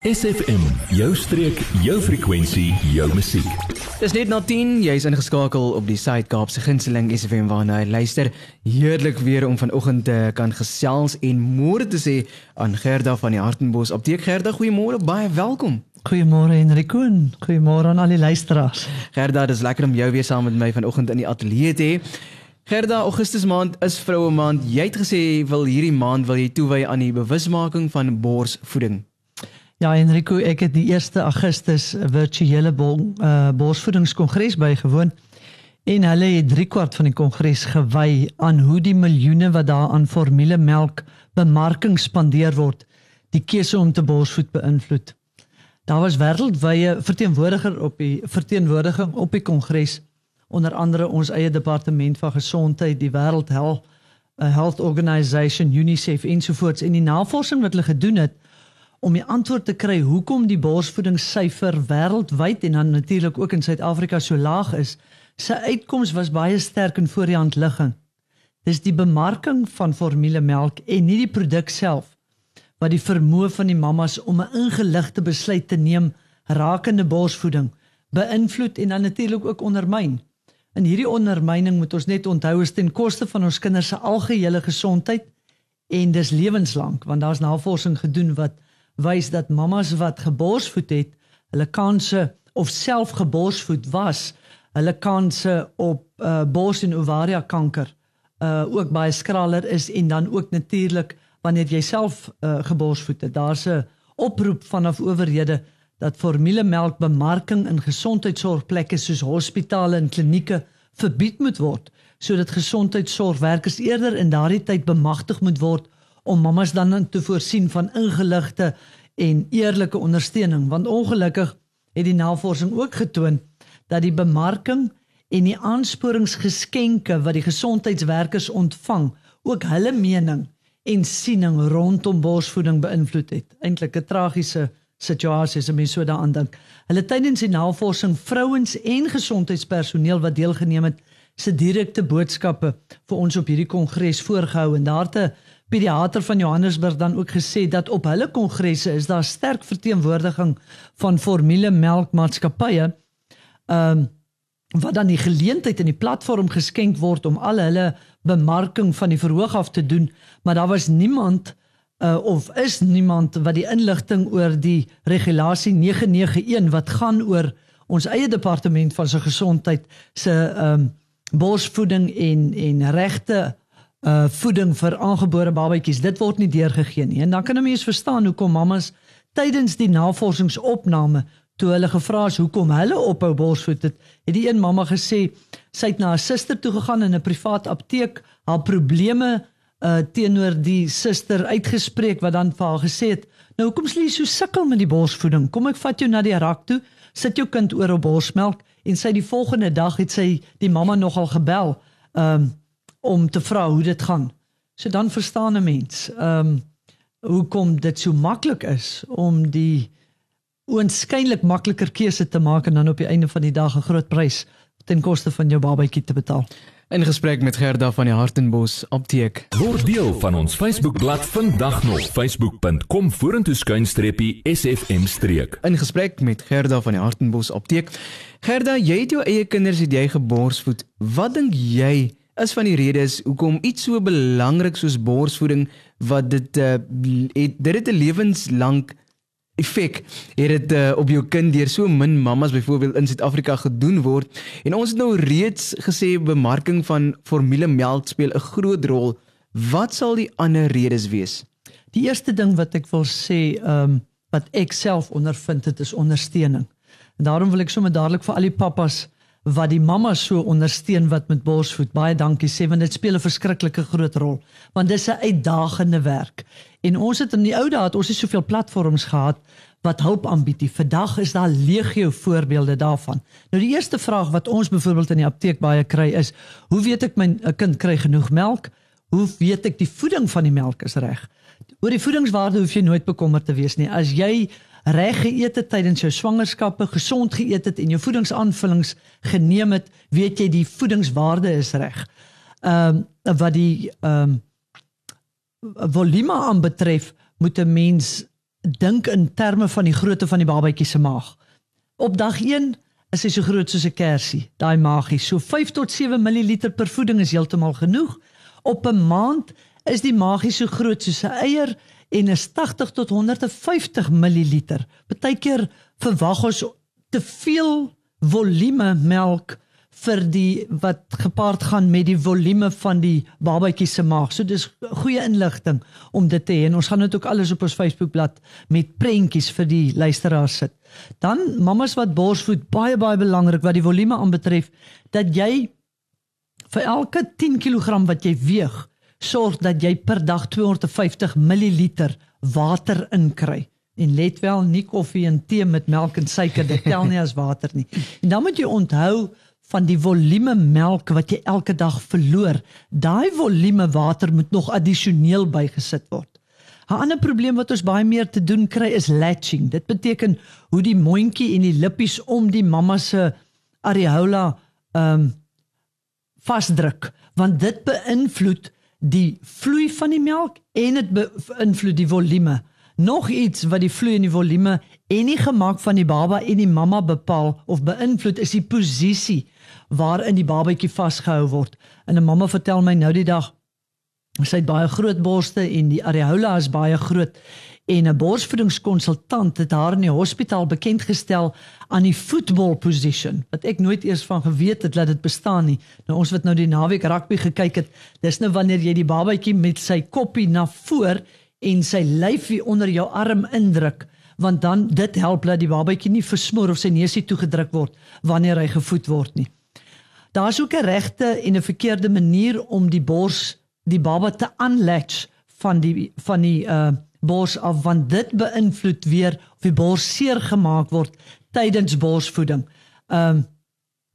SFM, jou streek, jou frekwensie, jou musiek. Dis net na 10, jy's ingeskakel op die Suid-Kaap se gunsteling SFM waarna jy luister. Heerlik weer om vanoggend te kan gesels en môre te sê aan Gerda van die Hartenbos Apteek. Gerda, goeiemôre, baie welkom. Goeiemôre Enrico. Goeiemôre aan al die luisteraars. Gerda, dis lekker om jou weer saam met my vanoggend in die ateljee te hê. Gerda, Augustus maand is vroue maand. Jy het gesê wil hierdie maand wil jy toewy aan die bewusmaking van borsvoeding. Ja, Enrico, ek het die 1 Augustus virtuele bol, uh, borsvoedingskongres bygewoon en hulle het 3 kwart van die kongres gewy aan hoe die miljoene wat daar aan formulemelk bemarking spandeer word, die keuse om te borsvoed beïnvloed. Daar was wêreldwye verteenwoordiger op die verteenwoordiging op die kongres onder andere ons eie departement van gesondheid, die Wêreld Health, Health Organisation, UNICEF ensovoorts en die navorsing wat hulle gedoen het om die antwoord te kry hoekom die borsvoedingssyfer wêreldwyd en dan natuurlik ook in Suid-Afrika so laag is, sy uitkoms was baie sterk in voor die hand ligging. Dis die bemarking van formulemelk en nie die produk self wat die vermoë van die mammas om 'n ingeligte besluit te neem rakende borsvoeding beïnvloed en dan natuurlik ook ondermyn. In hierdie ondermyning moet ons net onthou is ten koste van ons kinders se algehele gesondheid en dis lewenslank want daar's navorsing gedoen wat wys dat mammas wat geborsvoed het, hulle kanse of self geborsvoed was, hulle kanse op uh, bors en ovaria kanker uh ook baie skraler is en dan ook natuurlik wanneer jy self uh, geborsvoed het. Daar's 'n oproep vanaf owerhede dat formulemelk bemarking in gesondheidsorgplekke soos hospitale en klinieke verbied moet word sodat gesondheidsorgwerkers eerder in daardie tyd bemagtig moet word om mammas dan te voorsien van ingeligte en eerlike ondersteuning want ongelukkig het die navorsing ook getoon dat die bemarking en die aansporingsgeskenke wat die gesondheidswerkers ontvang ook hulle mening en siening rondom borsvoeding beïnvloed het. Eintlik 'n tragiese situasie as jy so daaraan dink. Hulle tydens die navorsing vrouens en gesondheidspersoneel wat deelgeneem het se direkte boodskappe vir ons op hierdie kongres voorgehou en daarte pediater van Johannesburg dan ook gesê dat op hulle kongresse is daar sterk verteenwoordiging van formulemelkmaatskappye. Ehm um, wat dan die geleentheid in die platform geskenk word om al hulle bemarking van die verhoog af te doen, maar daar was niemand uh, of is niemand wat die inligting oor die regulasie 991 wat gaan oor ons eie departement van se gesondheid se ehm um, borsvoeding en en regte uh voeding vir aangebore babatjies. Dit word nie deurgegee nie. En dan kan 'n mens verstaan hoekom mammas tydens die navorsingsopname toe hulle gevra is hoekom hulle ophou borsvoed het, het die een mamma gesê sy het na 'n suster toe gegaan in 'n privaat apteek, haar probleme uh teenoor die suster uitgespreek wat dan vir haar gesê het, "Nou hoekom sê jy so sukkel met die borsvoeding? Kom ek vat jou na die rak toe, sit jou kind oor op borsmelk." En sy die volgende dag het sy die mamma nogal gebel. Um om te vra hoe dit gaan. So dan verstaan 'n mens ehm um, hoekom dit so maklik is om die oënskynlik makliker keuse te maak en dan op die einde van die dag 'n groot prys ten koste van jou babatjie te betaal. In gesprek met Gerda van die Hartenbos Apteek. Word deel van ons Facebookblad vandag nog facebook.com vorentoe skuinstreepie sfm streek. In gesprek met Gerda van die Hartenbos Apteek. Gerda, jy het jou eie kinders het jy geborsvoed. Wat dink jy is van die redes hoekom iets so belangrik soos borsvoeding wat dit uh, het dit het 'n lewenslank effek. Het dit uh, op jou kind deur so min mammas byvoorbeeld in Suid-Afrika gedoen word. En ons het nou reeds gesê bemarking van formulemelk speel 'n groot rol. Wat sal die ander redes wees? Die eerste ding wat ek wil sê um, wat ek self ondervind het is ondersteuning. En daarom wil ek sommer dadelik vir al die pappas wat die mamma so ondersteun wat met borsvoed. Baie dankie sê want dit speel 'n verskriklike groot rol want dis 'n uitdagende werk. En ons het in die ou dae het ons nie soveel platforms gehad wat hulp aanbied nie. Vandag is daar legio voorbeelde daarvan. Nou die eerste vraag wat ons byvoorbeeld in die apteek baie kry is, hoe weet ek my kind kry genoeg melk? Hoe weet ek die voeding van die melk is reg? Oor die voedingswaarde hoef jy nooit bekommerd te wees nie. As jy reg geëet het tydens jou swangerskappe, gesond geëet het en jou voedingsaanvullings geneem het, weet jy die voedingswaarde is reg. Ehm um, wat die ehm um, volume aanbetref, moet 'n mens dink in terme van die grootte van die babatjie se maag. Op dag 1 is hy so groot soos 'n kersie, daai maagie. So 5 tot 7 ml per voeding is heeltemal genoeg. Op 'n maand is die maagie so groot soos 'n eier en is 80 tot 150 ml. Partykeer verwag ons te veel volume melk vir die wat gepaard gaan met die volume van die babatjie se maag. So dis goeie inligting om dit te hê en ons gaan dit ook alles op ons Facebookblad met prentjies vir die luisteraars sit. Dan mamas wat borsvoed baie baie belangrik wat die volume aanbetref dat jy vir elke 10 kg wat jy weeg, sorg dat jy per dag 250 ml water inkry. En let wel, nie koffie en tee met melk en suiker, dit tel nie as water nie. En dan moet jy onthou van die volume melk wat jy elke dag verloor, daai volume water moet nog addisioneel bygesit word. 'n Ander probleem wat ons baie meer te doen kry is latching. Dit beteken hoe die mondjie en die lippies om die mamma se areola ehm um, vasdruk, want dit beïnvloed die vloei van die melk en dit beïnvloed die volume. Nog iets wat die vloei en die volume en die gemaak van die baba en die mamma bepaal of beïnvloed is die posisie waarin die babatjie vasgehou word. En 'n mamma vertel my nou die dag sy het baie groot borste en die areola is baie groot en 'n borsvoedingskonsultant het haar in die hospitaal bekend gestel aan die football position wat ek nooit eers van geweet het dat dit bestaan nie. Nou ons wat nou die naweek rugby gekyk het, dis nou wanneer jy die babatjie met sy koppie na voor en sy lyfie onder jou arm indruk want dan dit help dat die babatjie nie versmoor of sy neusie toegedruk word wanneer hy gevoed word nie. Daar's ook 'n regte en 'n verkeerde manier om die bors die baba te unlatch van die van die uh bors af want dit beïnvloed weer of die bors seer gemaak word tydens borsvoeding. Um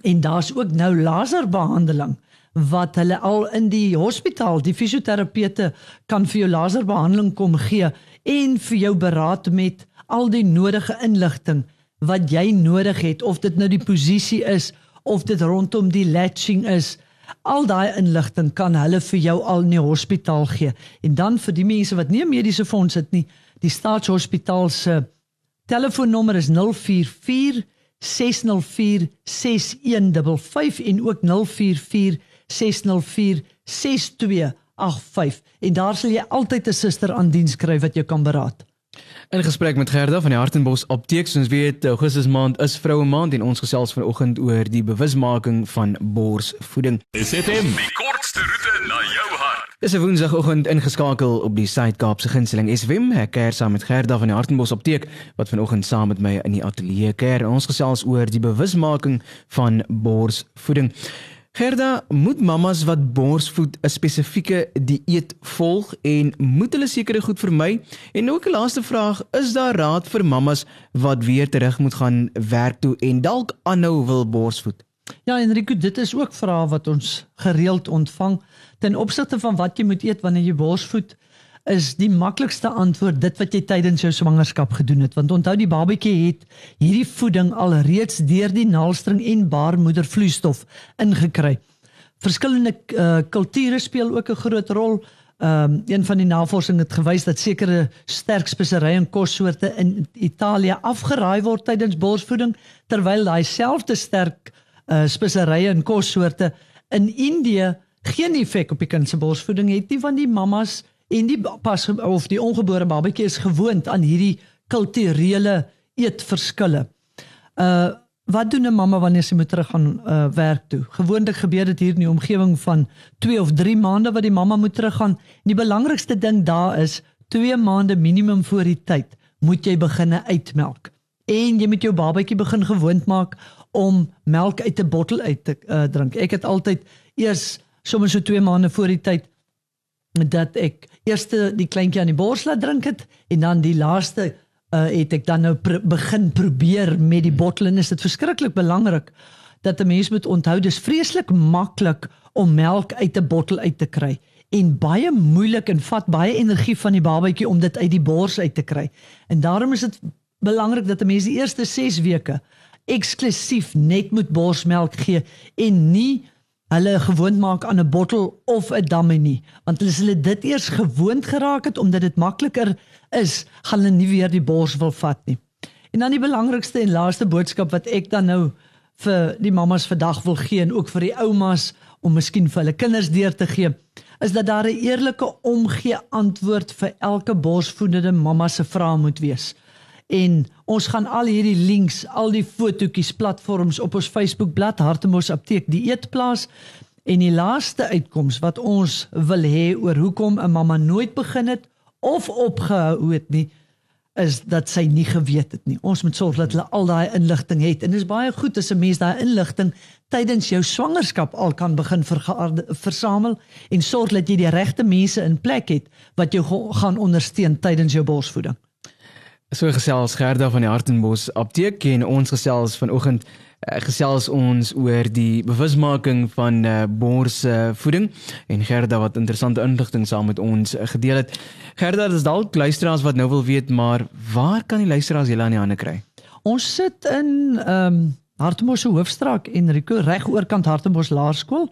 en daar's ook nou laserbehandeling wat hulle al in die hospitaal, die fisioterapeute kan vir jou laserbehandeling kom gee en vir jou beraad met al die nodige inligting wat jy nodig het of dit nou die posisie is of dit rondom die latching is. Al daai inligting kan hulle vir jou al in die hospitaal gee. En dan vir die mense wat nie 'n mediese fonds het nie, die staatshospitaal se telefoonnommer is 044 604 6155 en ook 044 604 6285 en daar sal jy altyd 'n suster aan diens kry wat jou kan beraad. In gesprek met Gerda van die Hartenbos Apteek, ons weet Augustus maand is vroue maand en ons gesels vanoggend oor die bewusmaking van borsvoeding. SFM, die kortste roete na jou hart. Dis 'n Woensdagoggend ingeskakel op die Suid-Kaapse gunsteling SWM. Ek kuier saam met Gerda van die Hartenbos Apteek wat vanoggend saam met my in die ateljee kuier. Ons gesels oor die bewusmaking van borsvoeding. Gerda, moet mamas wat borsvoed 'n spesifieke dieet volg en moet hulle sekere goed vermy? En ook 'n laaste vraag, is daar raad vir mamas wat weer terug moet gaan werk toe en dalk aanhou wil borsvoed? Ja, Enrico, dit is ook vrae wat ons gereeld ontvang ten opsigte van wat jy moet eet wanneer jy borsvoed is die maklikste antwoord dit wat jy tydens jou swangerskap gedoen het want onthou die babatjie het hierdie voeding al reeds deur die naelstring en baarmoedervloeistof ingekry. Verskillende uh, kulture speel ook 'n groot rol. Um, een van die navorsing het gewys dat sekere sterk speserye en kossoorte in Italië afgeraai word tydens borsvoeding terwyl daai selfde sterk uh, speserye en kossoorte in Indië geen effek op die kind se borsvoeding het nie want die mammas en die pas of die ongebore babatjie is gewoond aan hierdie kulturele eetverskille. Uh wat doen 'n mamma wanneer sy moet terug gaan uh werk toe? Gewoonlik gebeur dit hier in die omgewing van 2 of 3 maande wat die mamma moet teruggaan. Die belangrikste ding daar is 2 maande minimum voor die tyd moet jy beginne uitmelk. En jy moet jou babatjie begin gewoond maak om melk uit 'n bottel uit te uh, drink. Ek het altyd eers sommer so 2 maande voor die tyd dat ek eerste die kleintjie aan die bors laat drink het en dan die laaste uh, het ek dan nou pr begin probeer met die bottel en is dit verskriklik belangrik dat 'n mens moet onthou dis vreeslik maklik om melk uit 'n bottel uit te kry en baie moeilik en vat baie energie van die babatjie om dit uit die bors uit te kry. En daarom is dit belangrik dat 'n mens die eerste 6 weke eksklusief net moet borsmelk gee en nie hulle gewoond maak aan 'n bottel of 'n dummy nie, want as hulle dit eers gewoond geraak het omdat dit makliker is, gaan hulle nie weer die bors wil vat nie. En dan die belangrikste en laaste boodskap wat ek dan nou vir die mammas vandag wil gee en ook vir die oumas om miskien vir hulle kinders deur te gee, is dat daar 'n eerlike omgee antwoord vir elke borsvoedende mamma se vraag moet wees. En ons gaan al hierdie links, al die fotootjies, platforms op ons Facebook bladsy Hartemos Apteek die eetplaas en die laaste uitkoms wat ons wil hê oor hoekom 'n mamma nooit begin het of opgehou het nie is dat sy nie geweet het nie. Ons moet sorg dat hulle al daai inligting het en dit is baie goed as 'n mens daai inligting tydens jou swangerskap al kan begin versamel en sorg dat jy die regte mense in plek het wat jou gaan ondersteun tydens jou borsvoeding. So gesels Gerda van die Hartenbos apteek en ons gesels vanoggend uh, gesels ons oor die bewusmaking van uh, borsvoeding en Gerda wat interessante inligting saam met ons uh, gedeel het. Gerda, dis dalk luisteraars wat nou wil weet, maar waar kan die luisteraars julle aan die hande kry? Ons sit in ehm um, Hartmos se hoofstraat en Rico reg oorkant Hartmos Laerskool.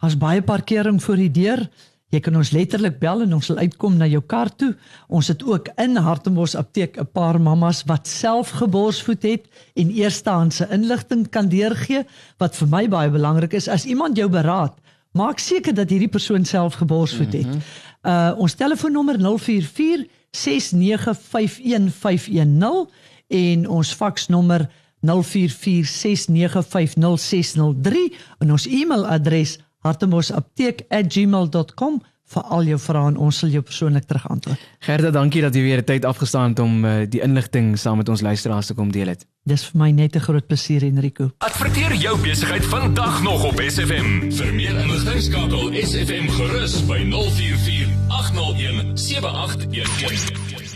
Daar's baie parkering voor die deur. Jy kan ons letterlik bel en ons sal uitkom na jou kar toe. Ons het ook in Hartembos apteek 'n paar mammas wat self geborsvoed het en eerstehandse inligting kan deurgee wat vir my baie belangrik is. As iemand jou beraad, maak seker dat hierdie persoon self geborsvoed het. Mm -hmm. Uh ons telefoonnommer 044 6951510 en ons faksnommer 0446950603 en ons e-mailadres hartembosapteek@gmail.com vir al jou vrae en ons sal jou persoonlik terugantwoord. Gerda, dankie dat jy weer tyd afgestaan het om uh, die inligting saam met ons luisteraars te kom deel het. Dis vir my net 'n groot plesier Enrico. Adverteer jou besigheid vandag nog op SFM. Vir meer inligting skakel SFM gerus by 044 801 7811.